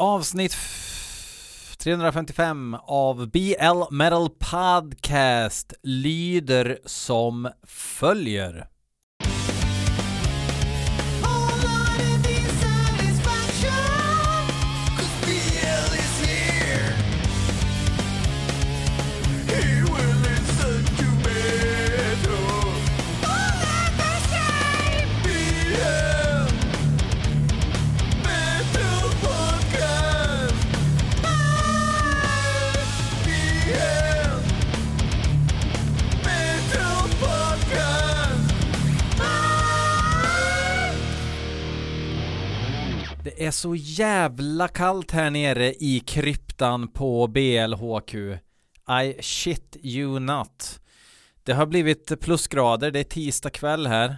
avsnitt 355 av BL Metal Podcast lyder som följer. Det är så jävla kallt här nere i kryptan på BLHQ. I shit you not. Det har blivit plusgrader, det är tisdag kväll här.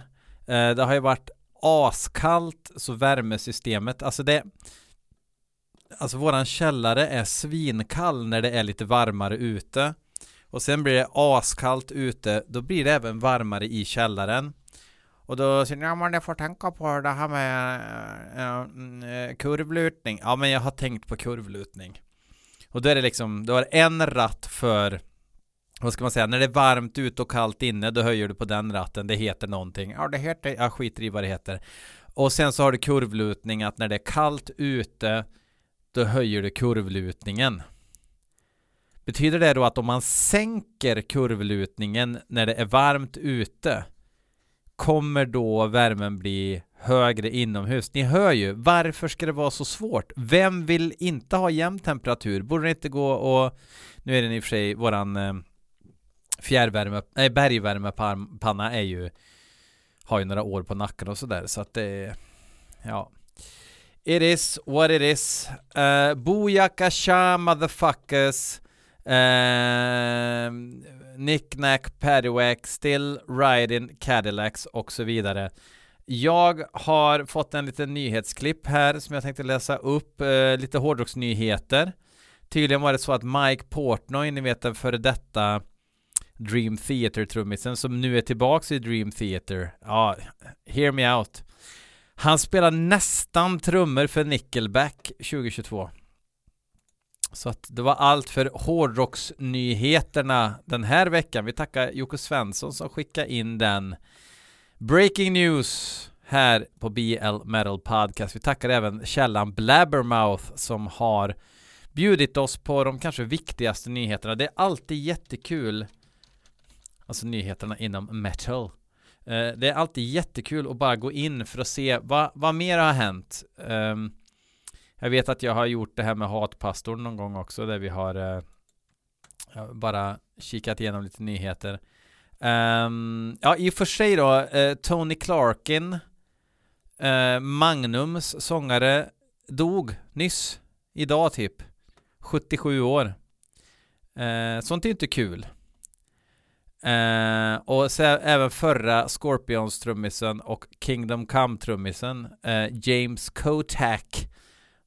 Eh, det har ju varit askallt, så värmesystemet, alltså det Alltså våran källare är svinkall när det är lite varmare ute. Och sen blir det askallt ute, då blir det även varmare i källaren. Och då säger ni, ja men jag får tänka på det här med äh, kurvlutning. Ja men jag har tänkt på kurvlutning. Och då är det liksom, du har en ratt för vad ska man säga, när det är varmt ute och kallt inne då höjer du på den ratten, det heter någonting. Ja det heter, jag skiter i vad det heter. Och sen så har du kurvlutning att när det är kallt ute då höjer du kurvlutningen. Betyder det då att om man sänker kurvlutningen när det är varmt ute kommer då värmen bli högre inomhus. Ni hör ju, varför ska det vara så svårt? Vem vill inte ha jämn temperatur? Borde det inte gå och, nu är den i och för sig våran eh, fjärrvärme, nej bergvärmepanna är ju, har ju några år på nacken och sådär så att det, ja. It is what it is. Uh, Booyakasha motherfuckers. Eh, Knick-Knack, Paddywhack, Still Riding Cadillacs och så vidare. Jag har fått en liten nyhetsklipp här som jag tänkte läsa upp, eh, lite hårdrocksnyheter. Tydligen var det så att Mike Portnoy, ni vet den före detta Dream Theater-trummisen som nu är tillbaks i Dream Theater. Ja, hear me out. Han spelar nästan trummor för Nickelback 2022. Så att det var allt för hårdrocksnyheterna den här veckan. Vi tackar Jocke Svensson som skickade in den. Breaking news här på BL Metal Podcast. Vi tackar även källan Blabbermouth som har bjudit oss på de kanske viktigaste nyheterna. Det är alltid jättekul, alltså nyheterna inom metal. Eh, det är alltid jättekul att bara gå in för att se vad, vad mer har hänt. Um, jag vet att jag har gjort det här med hatpastorn någon gång också där vi har eh, bara kikat igenom lite nyheter. Um, ja, i och för sig då, eh, Tony Clarkin, eh, Magnums sångare, dog nyss, idag typ, 77 år. Eh, sånt är inte kul. Eh, och så även förra Scorpions trummisen och Kingdom Come trummisen eh, James Kotak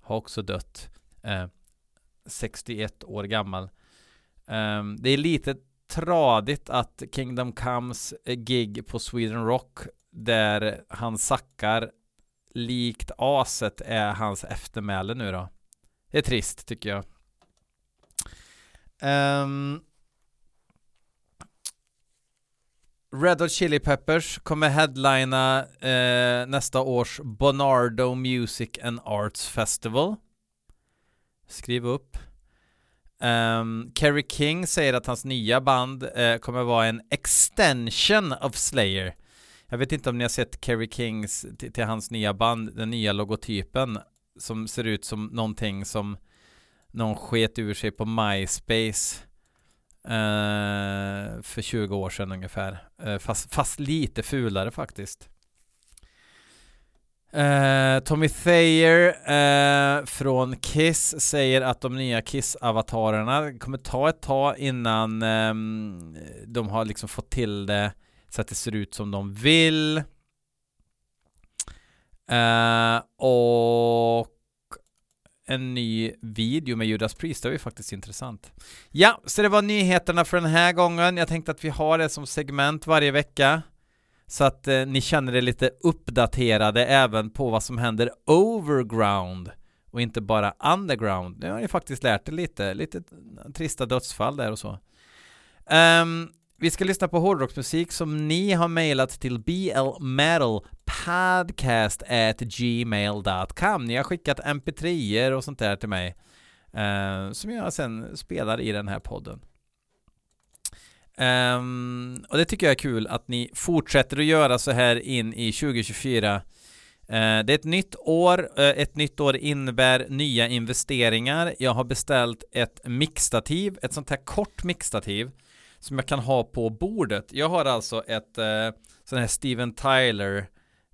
har också dött. Eh, 61 år gammal. Um, det är lite tradigt att Kingdom Comes eh, gig på Sweden Rock där han sackar likt aset är hans eftermäle nu då. Det är trist tycker jag. Um, Red Hot Chili Peppers kommer headlina eh, nästa års Bonardo Music and Arts Festival. Skriv upp. Um, Kerry King säger att hans nya band eh, kommer vara en extension of Slayer. Jag vet inte om ni har sett Kerry Kings till hans nya band, den nya logotypen som ser ut som någonting som någon sket ur sig på MySpace. Uh, för 20 år sedan ungefär. Uh, fast, fast, lite fulare faktiskt. Uh, Tommy Thayer från Kiss säger att de nya Kiss-avatarerna kommer ta ett tag innan um, de har liksom fått till det så att det ser ut som de vill. och en ny video med Judas Priest, det var ju faktiskt intressant. Ja, så det var nyheterna för den här gången. Jag tänkte att vi har det som segment varje vecka. Så att eh, ni känner er lite uppdaterade även på vad som händer overground. och inte bara underground. Nu har ni faktiskt lärt er lite, lite trista dödsfall där och så. Um, vi ska lyssna på hårdrocksmusik som ni har mejlat till blmetalpodcast@gmail.com. Ni har skickat mp3er och sånt där till mig eh, som jag sen spelar i den här podden. Um, och det tycker jag är kul att ni fortsätter att göra så här in i 2024 Uh, eh, det är ett nytt år, Uh, ett nytt år innebär nya investeringar. Jag har beställt ett mixtativ, ett sånt här kort mixtativ som jag kan ha på bordet. Jag har alltså ett eh, sån här Steven Tyler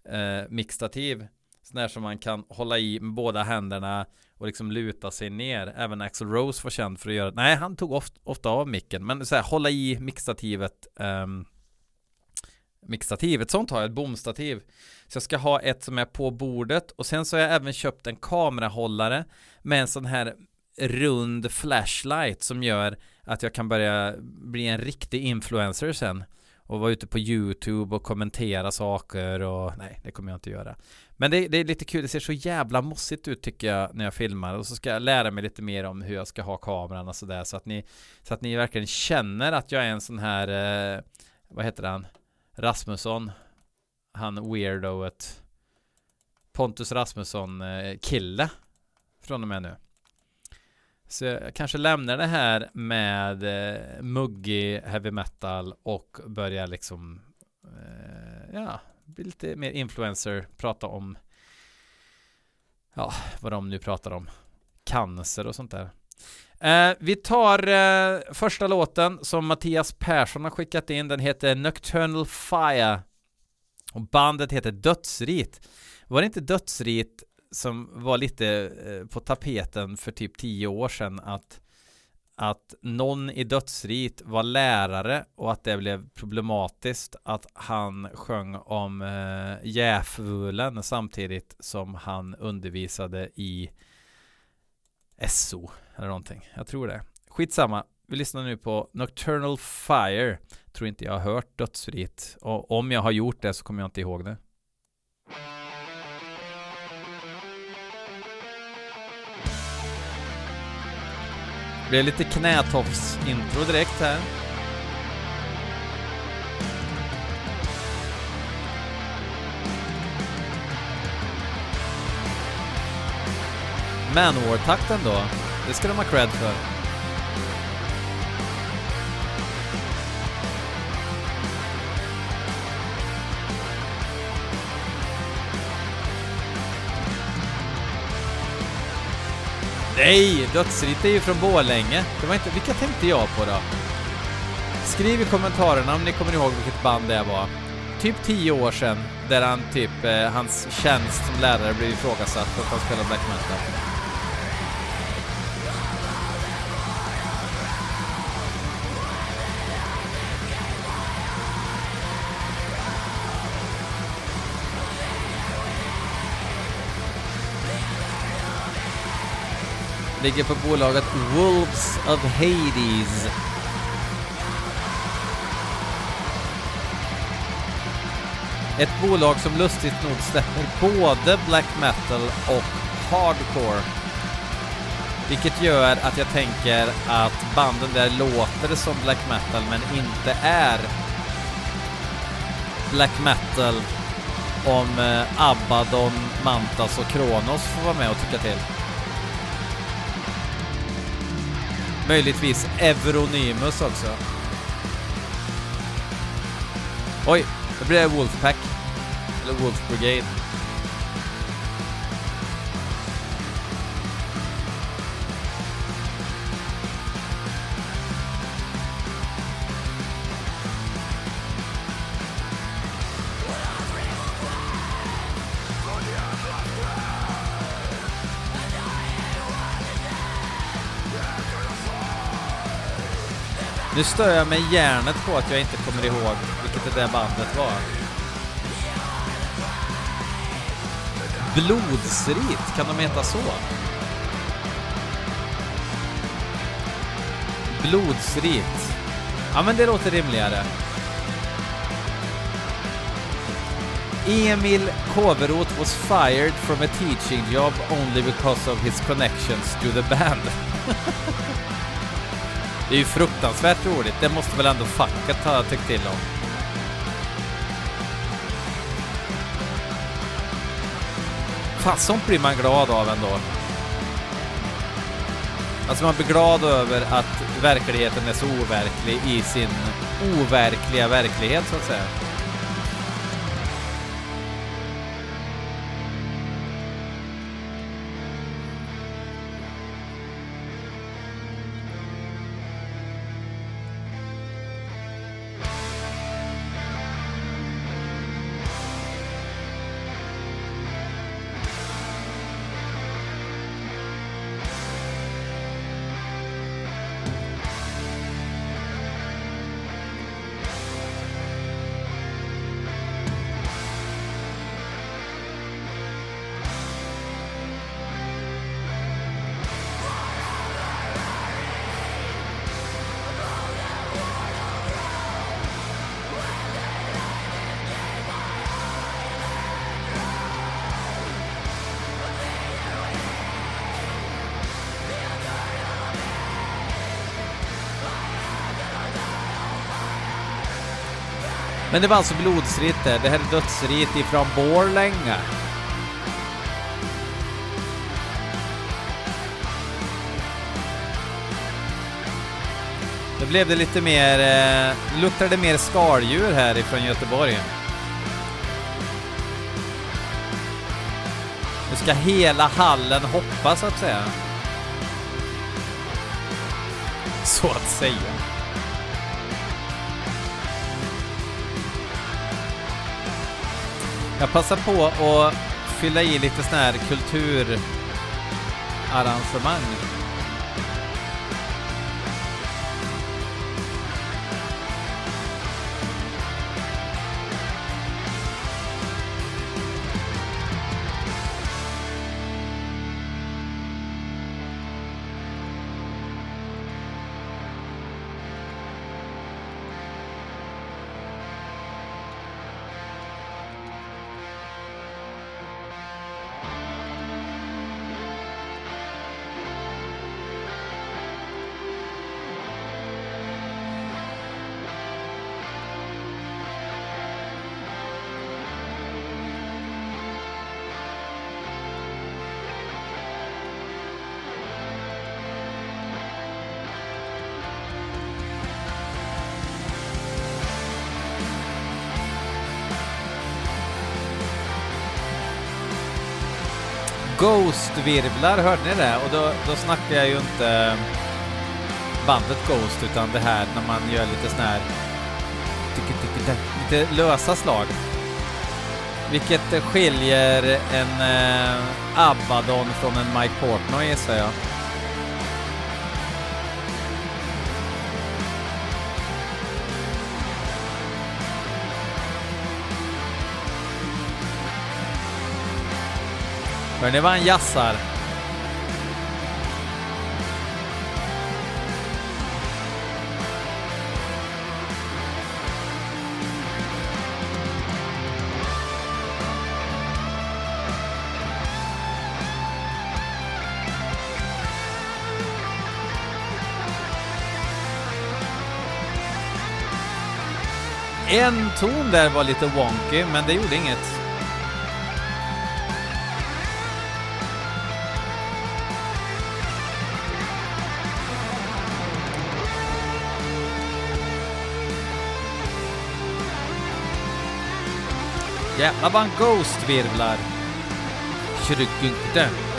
eh, mixtativ sån här som man kan hålla i med båda händerna och liksom luta sig ner. Även Axel Rose var känd för att göra det. Nej, han tog ofta, ofta av micken, men så här, hålla i mixtativet Eh, mixtativ. Ett sånt har jag, ett bomstativ. Så jag ska ha ett som är på bordet och sen så har jag även köpt en kamerahållare med en sån här rund flashlight som gör att jag kan börja bli en riktig influencer sen och vara ute på YouTube och kommentera saker och nej, det kommer jag inte göra. Men det, det, är lite kul, det ser så jävla mossigt ut tycker jag när jag filmar och så ska jag lära mig lite mer om hur jag ska ha kameran och sådär så att ni så att ni verkligen känner att jag är en sån här eh, vad heter han? Rasmusson han weirdoet Pontus Rasmusson eh, kille från och med nu. Så jag kanske lämnar det här med eh, muggig heavy metal och börjar liksom eh, ja, bli lite mer influencer, prata om ja, vad de nu pratar om. Cancer och sånt där. Eh, vi tar eh, första låten som Mattias Persson har skickat in. Den heter Nocturnal Fire. Och bandet heter Dödsrit. Var det inte Dödsrit som var lite eh, på tapeten för typ tio år sedan att att någon i dödsrit var lärare och att det blev problematiskt att han sjöng om eh, jäfvulen samtidigt som han undervisade i SO eller någonting. Jag tror det. Skitsamma. Vi lyssnar nu på Nocturnal Fire. Tror inte jag har hört Dödsrit. Och om jag har gjort det så kommer jag inte ihåg det. Det blir lite knätofs-intro direkt här. Manowar-takten då. Det ska de ha cred för. Nej, Dödsritt är ju från Borlänge. Det var inte, vilka tänkte jag på då? Skriv i kommentarerna om ni kommer ihåg vilket band det var. Typ tio år sedan, där han typ, eh, hans tjänst som lärare blev ifrågasatt för att han spelade black metal. Ligger på bolaget Wolves of Hades. Ett bolag som lustigt nog släpper både black metal och hardcore. Vilket gör att jag tänker att banden där låter som black metal men inte är black metal om eh, Abaddon, Mantas och Kronos får vara med och tycka till. Möjligtvis Euronymus också. Alltså. Oj, då blir det Wolfpack. Eller Wolf Brigade. Nu stör jag mig hjärnet på att jag inte kommer ihåg vilket det där bandet var. Blodsrit, kan de heta så? Blodsrit. Ja men det låter rimligare. Emil Koveroth was fired from a teaching job only because of his connections to the band. det är ju fruktansvärt roligt. Det måste väl ändå facket ha tyckt till om. Fan, sånt blir man glad av ändå. Alltså man blir glad över att verkligheten är så overklig i sin overkliga verklighet så att säga. Men det var alltså blodsritt det. Det här är dödsritt ifrån Borlänge. Då blev det lite mer, eh, luktade mer skaldjur här ifrån Göteborg. Nu ska hela hallen hoppa så att säga. Så att säga. Jag passar på att fylla i lite sån här kulturarrangemang. Ghost-virvlar, hörde ni det? Och då, då snackar jag ju inte eh, bandet Ghost, utan det här när man gör lite sån här lite lösa slag. Vilket skiljer en eh, Abaddon från en Mike Portnoy gissar jag. Hör ni vad han jassar? En ton där var lite wonky, men det gjorde inget. Jävlar vad en Ghost virvlar. Kryggynte.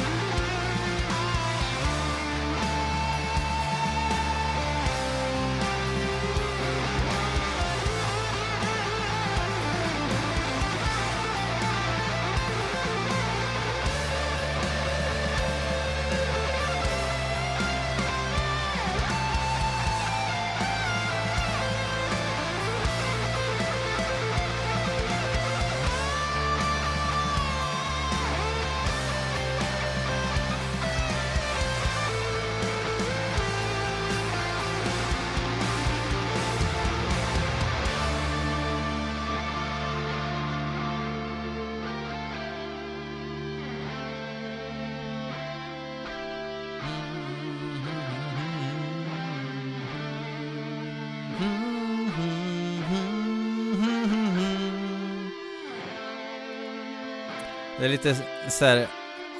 Det är lite så här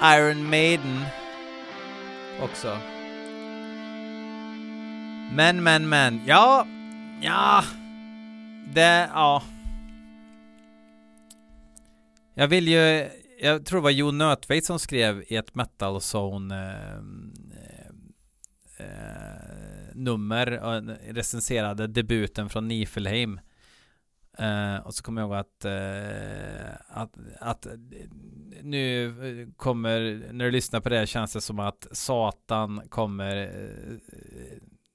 Iron Maiden också. Men, men, men. Ja, ja. Det, ja. Jag vill ju, jag tror det var Jon Nötveit som skrev i ett Metal Zone ehm, eh, eh, nummer och recenserade debuten från Nifelheim. Uh, och så kommer jag ihåg att, uh, att, att eh, nu kommer, när du lyssnar på det känns det som att Satan kommer, uh,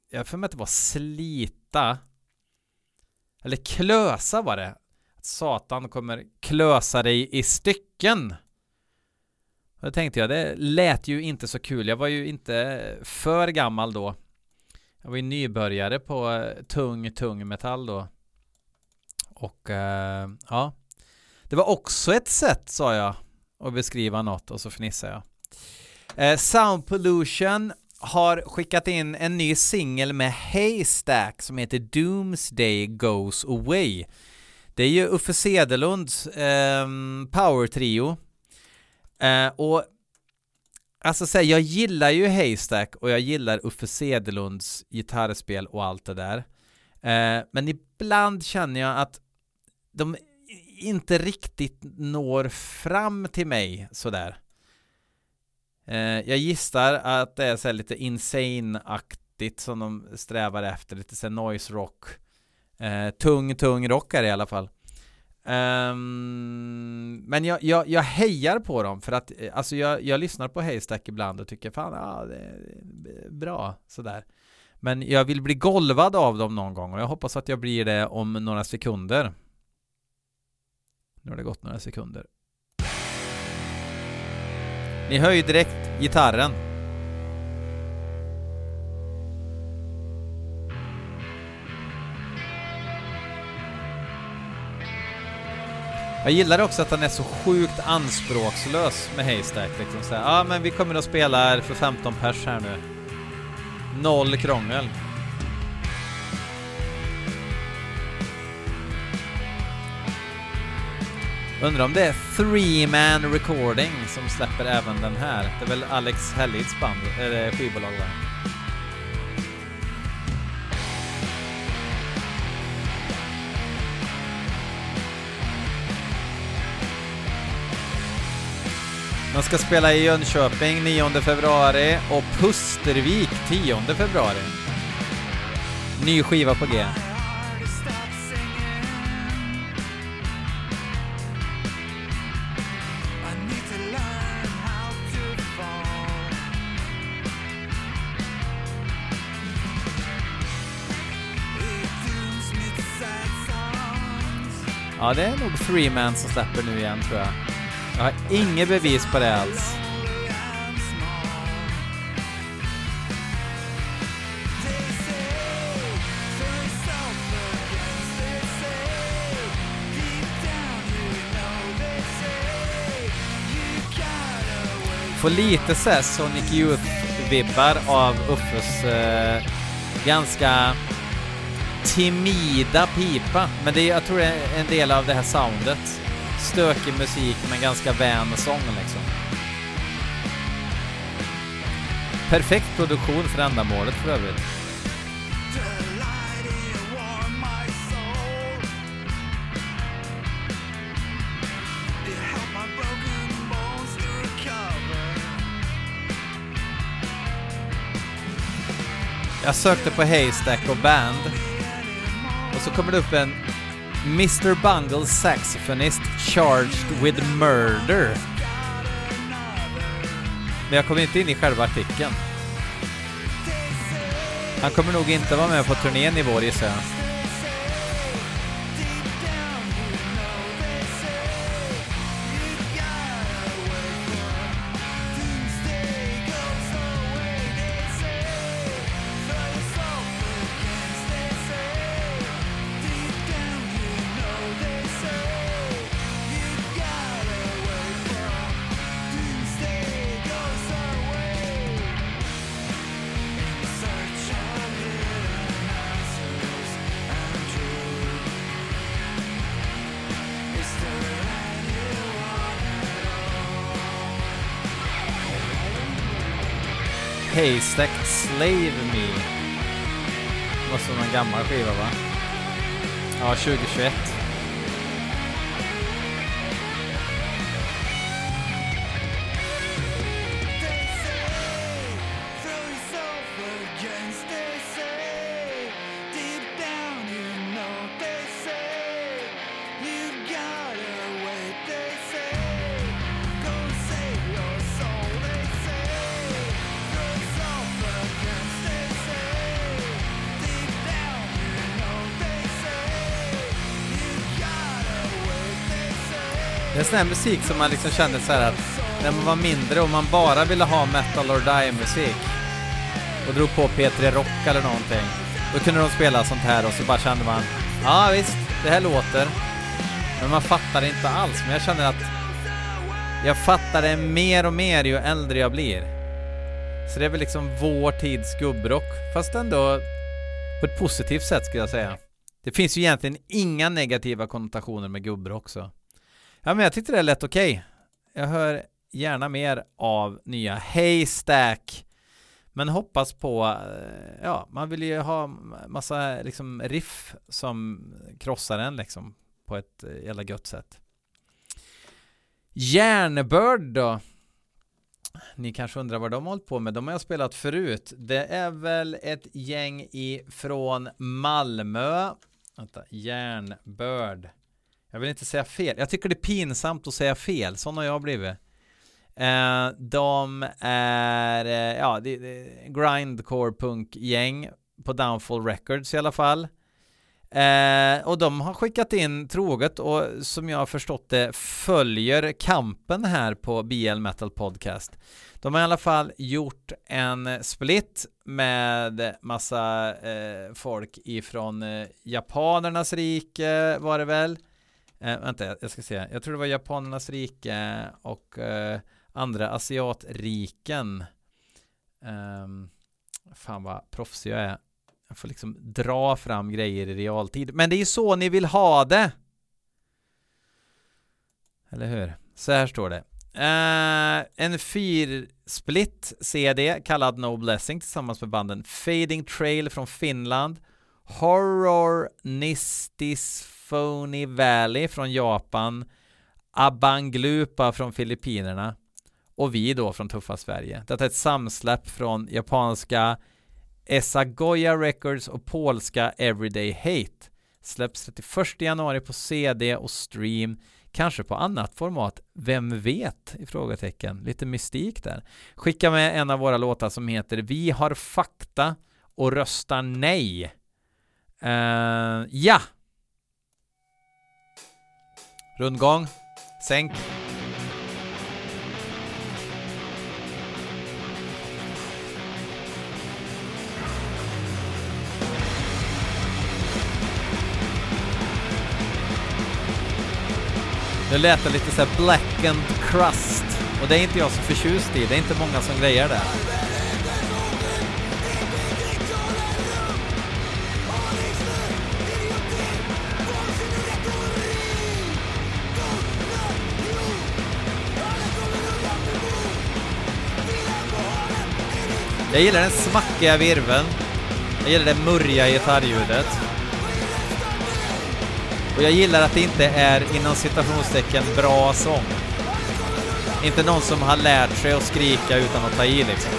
jag för mig att det var slita, eller klösa var det, att Satan kommer klösa dig i stycken. Och då tänkte jag, det lät ju inte så kul. Jag var ju inte för gammal då. Jag var ju nybörjare på tung, tung metall då. Och eh, ja, det var också ett sätt sa jag att beskriva något och så fnissade jag. Eh, Sound Pollution har skickat in en ny singel med Haystack som heter Doomsday Goes Away. Det är ju Uffe Sedelunds eh, power-trio. Eh, och alltså säg, jag gillar ju Haystack och jag gillar Uffe Sedelunds gitarrspel och allt det där. Eh, men ibland känner jag att de inte riktigt når fram till mig sådär. Eh, jag gissar att det är så lite insane-aktigt som de strävar efter, lite så noise rock. Eh, tung, tung rock är det i alla fall. Um, men jag, jag, jag hejar på dem för att eh, alltså jag, jag lyssnar på Haystack ibland och tycker fan, ja, det är bra sådär. Men jag vill bli golvad av dem någon gång och jag hoppas att jag blir det om några sekunder. Nu har det gått några sekunder. Ni hör ju direkt gitarren. Jag gillar också att han är så sjukt anspråkslös med Haystack. Liksom såhär, ja men vi kommer att spela för 15 pers här nu. Noll krångel. Undrar om det är Three Man Recording som släpper även den här. Det är väl Alex Hellids band, eller skivbolag va? De ska spela i Jönköping 9 februari och Pustervik 10 februari. Ny skiva på G. Ja, det är nog Freeman som släpper nu igen tror jag. Jag har inget bevis på det alls. Får lite såhär Sonic Youth-vibbar av Uffes eh, ganska timida pipa. Men det är, jag tror det är en del av det här soundet. Stökig musik men ganska vän sång liksom. Perfekt produktion för ändamålet för övrigt. Jag sökte på Haystack och Band och så kommer det upp en Mr Bungle Saxophonist Charged with Murder. Men jag kommer inte in i själva artikeln. Han kommer nog inte vara med på turnén i vår gissar jag. Haystack Slave Me. Måste vara någon gammal skiva va? Ja, 2021. Sån här musik som man liksom kände så här att när man var mindre och man bara ville ha metal or die musik och drog på P3 Rock eller någonting, då kunde de spela sånt här och så bara kände man ja visst, det här låter. Men man fattar inte alls, men jag känner att jag fattar det mer och mer ju äldre jag blir. Så det är väl liksom vår tids gubbrock, fast ändå på ett positivt sätt skulle jag säga. Det finns ju egentligen inga negativa konnotationer med gubbrock så. Ja, men jag tyckte det lät okej. Okay. Jag hör gärna mer av nya Haystack. Men hoppas på, eh, ja, man vill ju ha massa liksom riff som krossar en liksom på ett eh, jävla gött sätt. Järnbörd då? Ni kanske undrar vad de har hållit på med. De har jag spelat förut. Det är väl ett gäng ifrån Malmö. Vänta, Järnbörd. Jag vill inte säga fel. Jag tycker det är pinsamt att säga fel. Sån har jag blivit. Eh, de är, eh, ja, det, det, grindcore punkgäng på Downfall Records i alla fall. Eh, och de har skickat in troget och som jag har förstått det följer kampen här på BL Metal Podcast. De har i alla fall gjort en split med massa eh, folk ifrån eh, japanernas rike var det väl Eh, vänta, jag ska se. Jag tror det var japanernas rike och eh, andra asiatriken. Eh, fan vad proffsig jag är. Jag får liksom dra fram grejer i realtid. Men det är ju så ni vill ha det! Eller hur? Så här står det. Eh, en fyrsplit CD kallad No Blessing tillsammans med banden Fading Trail från Finland, Horror Nistis Phony Valley från Japan, Abanglupa från Filippinerna och vi då från tuffa Sverige. Detta är ett samsläpp från japanska Esagoya Records och polska Everyday Hate. Släpps 31 januari på CD och stream, kanske på annat format. Vem vet? Ifrågatecken. Lite mystik där. Skicka med en av våra låtar som heter Vi har fakta och röstar nej. Uh, ja! Rundgång. Sänk. Det lät lite såhär blackened crust och det är inte jag så förtjust i. Det är inte många som grejer det. Jag gillar den smackiga virveln. Jag gillar det murriga gitarrljudet. Och jag gillar att det inte är inom citationstecken bra sång. Inte någon som har lärt sig att skrika utan att ta i liksom.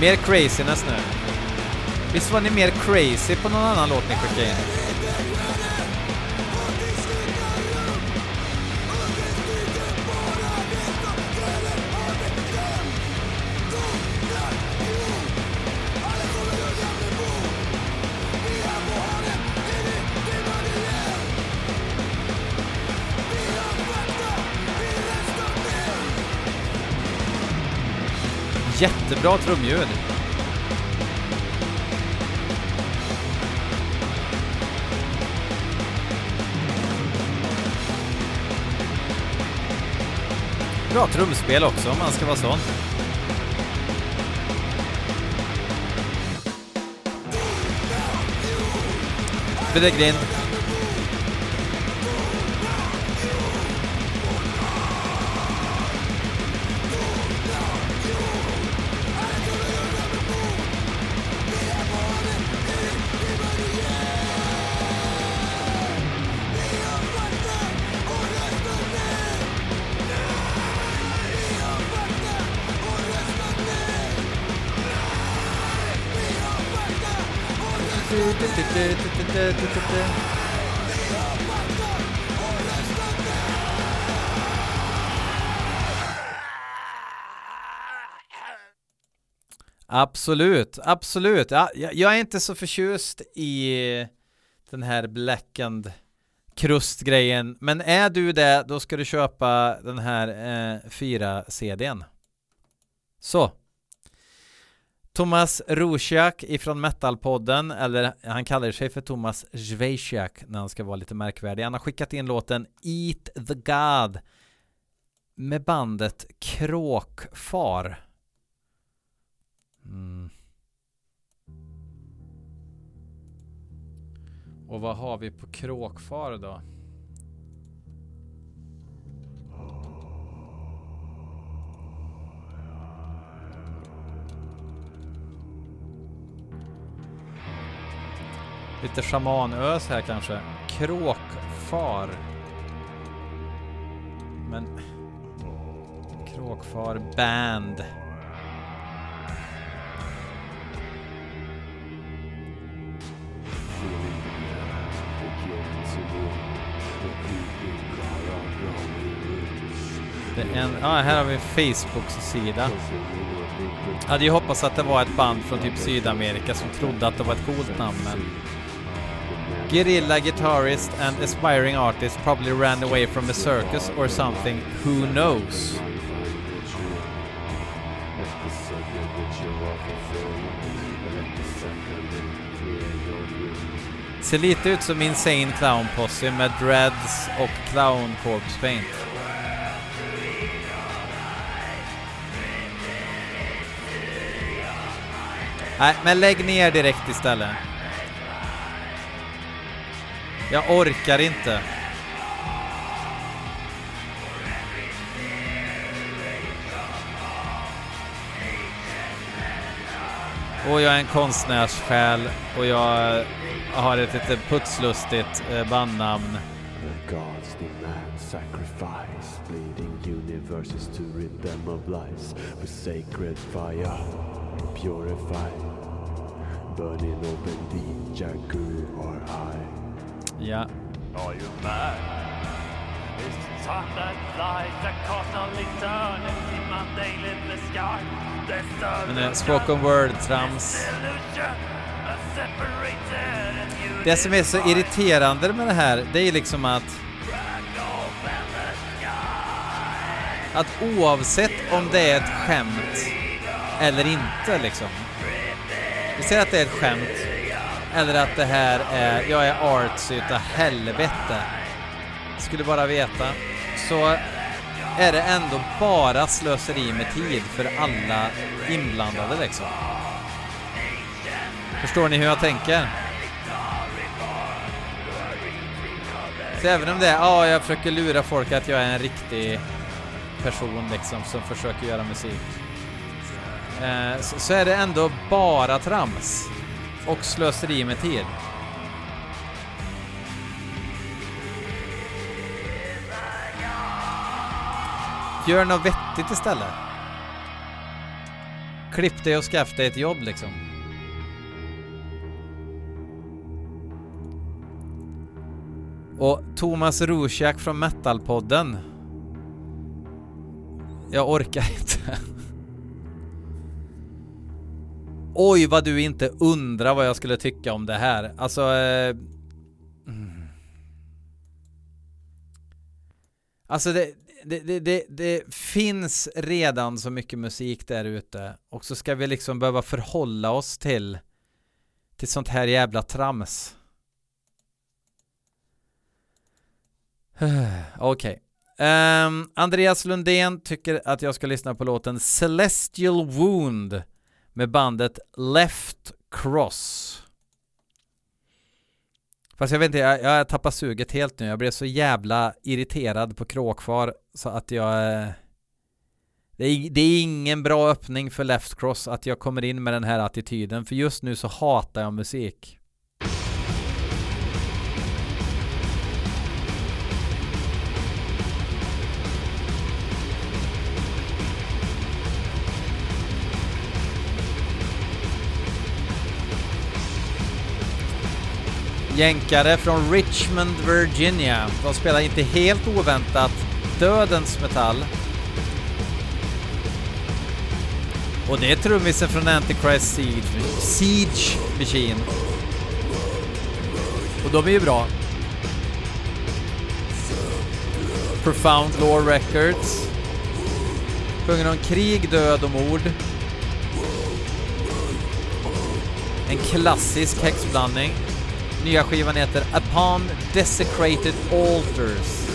Mer craziness nu. Visst var ni mer crazy på någon annan låt ni skickade in? Jättebra trumljud. bra trumspel också om man ska vara sån. Bedegrin Absolut, absolut. Ja, jag är inte så förtjust i den här blackened krustgrejen. Men är du det, då ska du köpa den här eh, 4-CDn. Så. Thomas Rosiak ifrån Metalpodden, eller han kallar sig för Thomas Zvejsiak när han ska vara lite märkvärdig. Han har skickat in låten Eat the God med bandet Kråkfar. Mm. Och vad har vi på Kråkfar då? Lite shamanös här kanske. Kråkfar. Men... Kråkfar band. Det är en, ja, här har vi Facebook-sida. Hade ju hoppats att det var ett band från typ Sydamerika som trodde att det var ett coolt namn men... Guerrilla guitarist and aspiring artist probably ran away from a circus or something, who knows? Ser lite ut som Insane Clown Posse med dreads och clown corpse paint. Nej, men lägg ner direkt istället. Jag orkar inte. Och jag är en konstnärssjäl och jag har ett lite putslustigt eh, bandnamn. The gods demand sacrifice, bleeding universes to rid them of lies with sacred fire, purify, burning open the jaguar eye. Ja. Are you mad? It's time that lies constantly turn in my daily the sky. Men spoken word-trams. Det som är så irriterande med det här, det är liksom att att oavsett om det är ett skämt eller inte liksom. Vi säger att det är ett skämt eller att det här är, jag är artsy utav helvete. Skulle bara veta. Så är det ändå bara slöseri med tid för alla inblandade liksom. Förstår ni hur jag tänker? Så även om det är, ja, jag försöker lura folk att jag är en riktig person liksom som försöker göra musik. Eh, så, så är det ändå bara trams och slöseri med tid. Gör något vettigt istället. Klipp dig och skaffa dig ett jobb liksom. Och Thomas Rusiak från Metalpodden. Jag orkar inte. Oj vad du inte undrar vad jag skulle tycka om det här. Alltså... Eh, mm. Alltså det, det, det, det, det finns redan så mycket musik där ute och så ska vi liksom behöva förhålla oss till till sånt här jävla trams. Okej. Okay. Um, Andreas Lundén tycker att jag ska lyssna på låten Celestial Wound med bandet Left Cross. Fast jag vet inte, jag, jag tappar suget helt nu. Jag blev så jävla irriterad på kråkfar så att jag... Eh, det är, det är ingen bra öppning för Left Cross att jag kommer in med den här attityden. För just nu så hatar jag musik. Jänkare från Richmond, Virginia. De spelar inte helt oväntat Dödens Metall. Och det är trummisen från Antichrist Siege, Siege Machine. Och de är ju bra. Profound Lore Records. Sjunger om krig, död och mord. En klassisk häxblandning. Nya skivan heter Upon Desecrated Altars.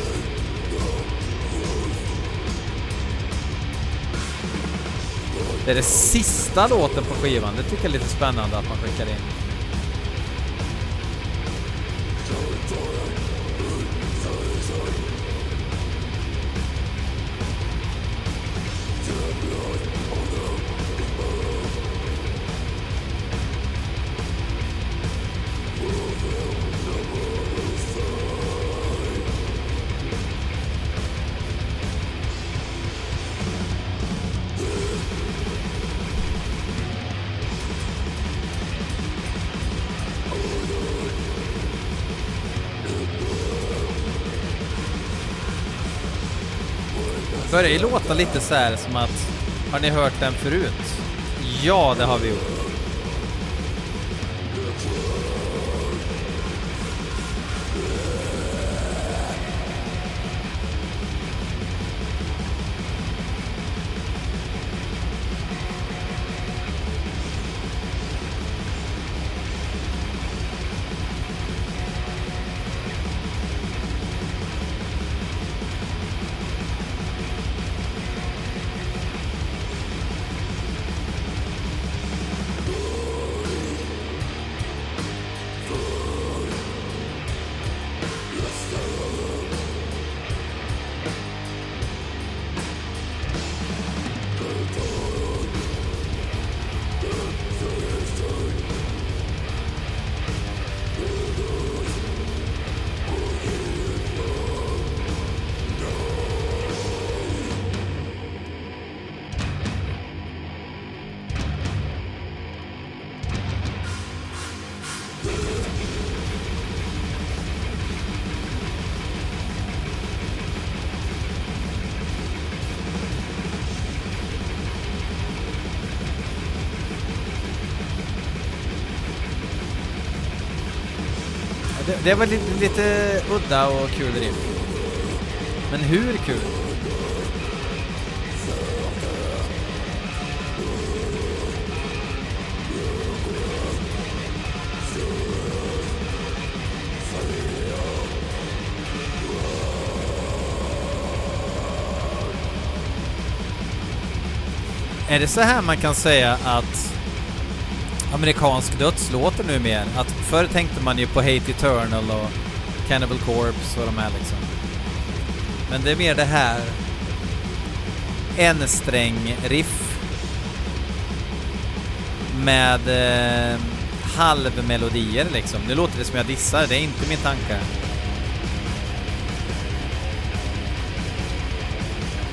Det är det sista låten på skivan. Det tycker jag är lite spännande att man skickar in. Börjar ju låta lite så här som att har ni hört den förut? Ja, det har vi gjort. Det, var lite, lite udda och kul riff. Men hur kul? Är det så här man kan säga att amerikansk dödslåter nu mer? Att förr tänkte man ju på Hate Eternal och Cannibal Corpse och de här liksom. Men det är mer det här en sträng riff med eh, halvmelodier liksom. Nu låter det som jag dissar, det är inte min tanke.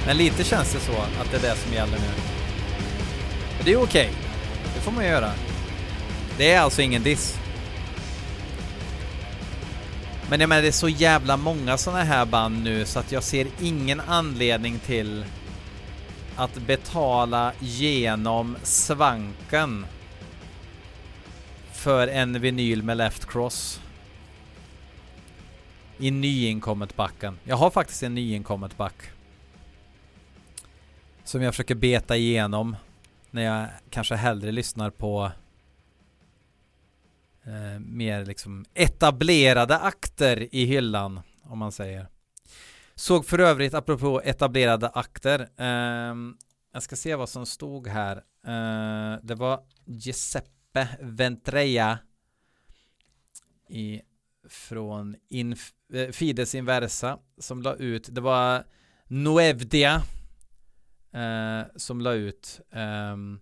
Men lite känns det så att det är det som gäller nu. Men det är okej. Okay. Det får man göra. Det är alltså ingen diss. Men jag menar, det är så jävla många sådana här band nu så att jag ser ingen anledning till att betala genom svanken för en vinyl med Left Cross. I nyinkommet backen. Jag har faktiskt en nyinkommet back. Som jag försöker beta igenom när jag kanske hellre lyssnar på eh, mer liksom etablerade akter i hyllan, om man säger. Såg för övrigt, apropå etablerade akter, eh, jag ska se vad som stod här. Eh, det var Giuseppe Ventreja i från Inf eh, Fides Inversa som la ut, det var Noevdia eh, som la ut um,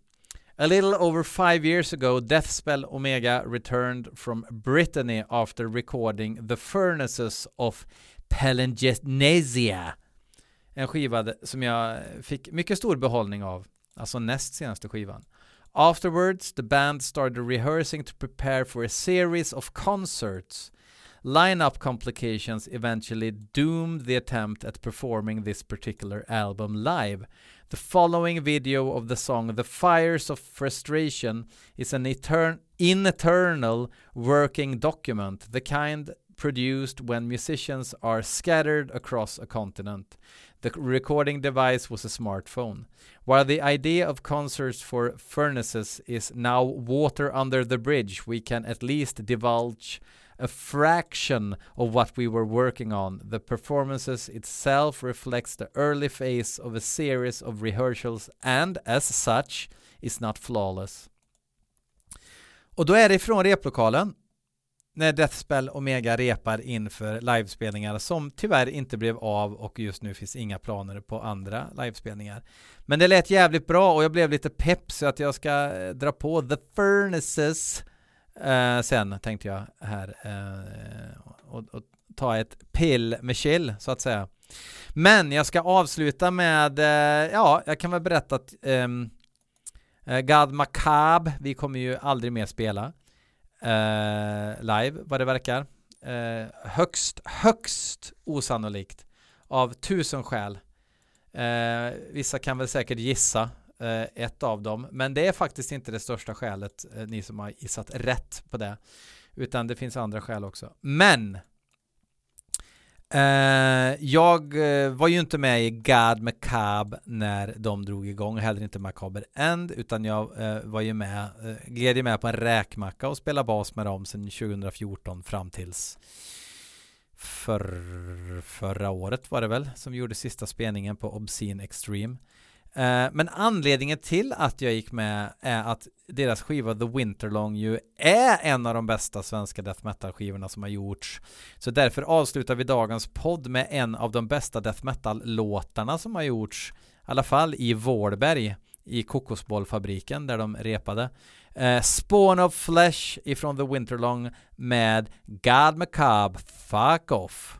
A little over five years ago, Deathspell Omega returned from Brittany after recording The Furnaces of Pelengenesia. En skiva som jag fick mycket stor behållning av, alltså näst senaste skivan. Afterwards, the band started rehearsing to prepare for a series of concerts. Lineup complications eventually doomed the attempt at performing this particular album live. The following video of the song The Fires of Frustration is an etern- eternal working document, the kind produced when musicians are scattered across a continent. The recording device was a smartphone. While the idea of concerts for furnaces is now water under the bridge, we can at least divulge a fraction of what we were working on. The performances itself reflects the early phase of a series of rehearsals and as such is not flawless. Och då är det ifrån replokalen när Deathspell Omega repar inför livespelningar som tyvärr inte blev av och just nu finns inga planer på andra livespelningar. Men det lät jävligt bra och jag blev lite pepp så att jag ska eh, dra på The Furnaces eh, sen tänkte jag här eh, och, och, ta ett pill med chill så att säga. Men jag ska avsluta med, eh, ja, jag kan väl berätta att ehm, eh, God Macab, vi kommer ju aldrig mer spela eh, live vad det verkar. Eh, högst, högst osannolikt av tusen skäl. Eh, vissa kan väl säkert gissa Eh, ett av dem, men det är faktiskt inte det största skälet, eh, ni som har gissat rätt på det, utan det finns andra skäl också. Men Uh, jag uh, var ju inte med i God Macabre när de drog igång, heller inte Macabre End, utan jag uh, var ju med, eh, gled ju med på en räkmacka och spelade bas med dem sedan 2014 fram tills för, förra året var det väl, som gjorde sista spelningen på Obscene Extreme. Eh, men anledningen till att jag gick med är att deras skiva The Winterlong ju är en av de bästa svenska death metal skivorna som har gjorts. Så därför avslutar vi dagens podd med en av de bästa death metal låtarna som har gjorts, i alla fall i Vårberg i kokosbollfabriken där de repade. Uh, Spawn of Flesh ifrån The Winterlong med God Macabre Fuck Off.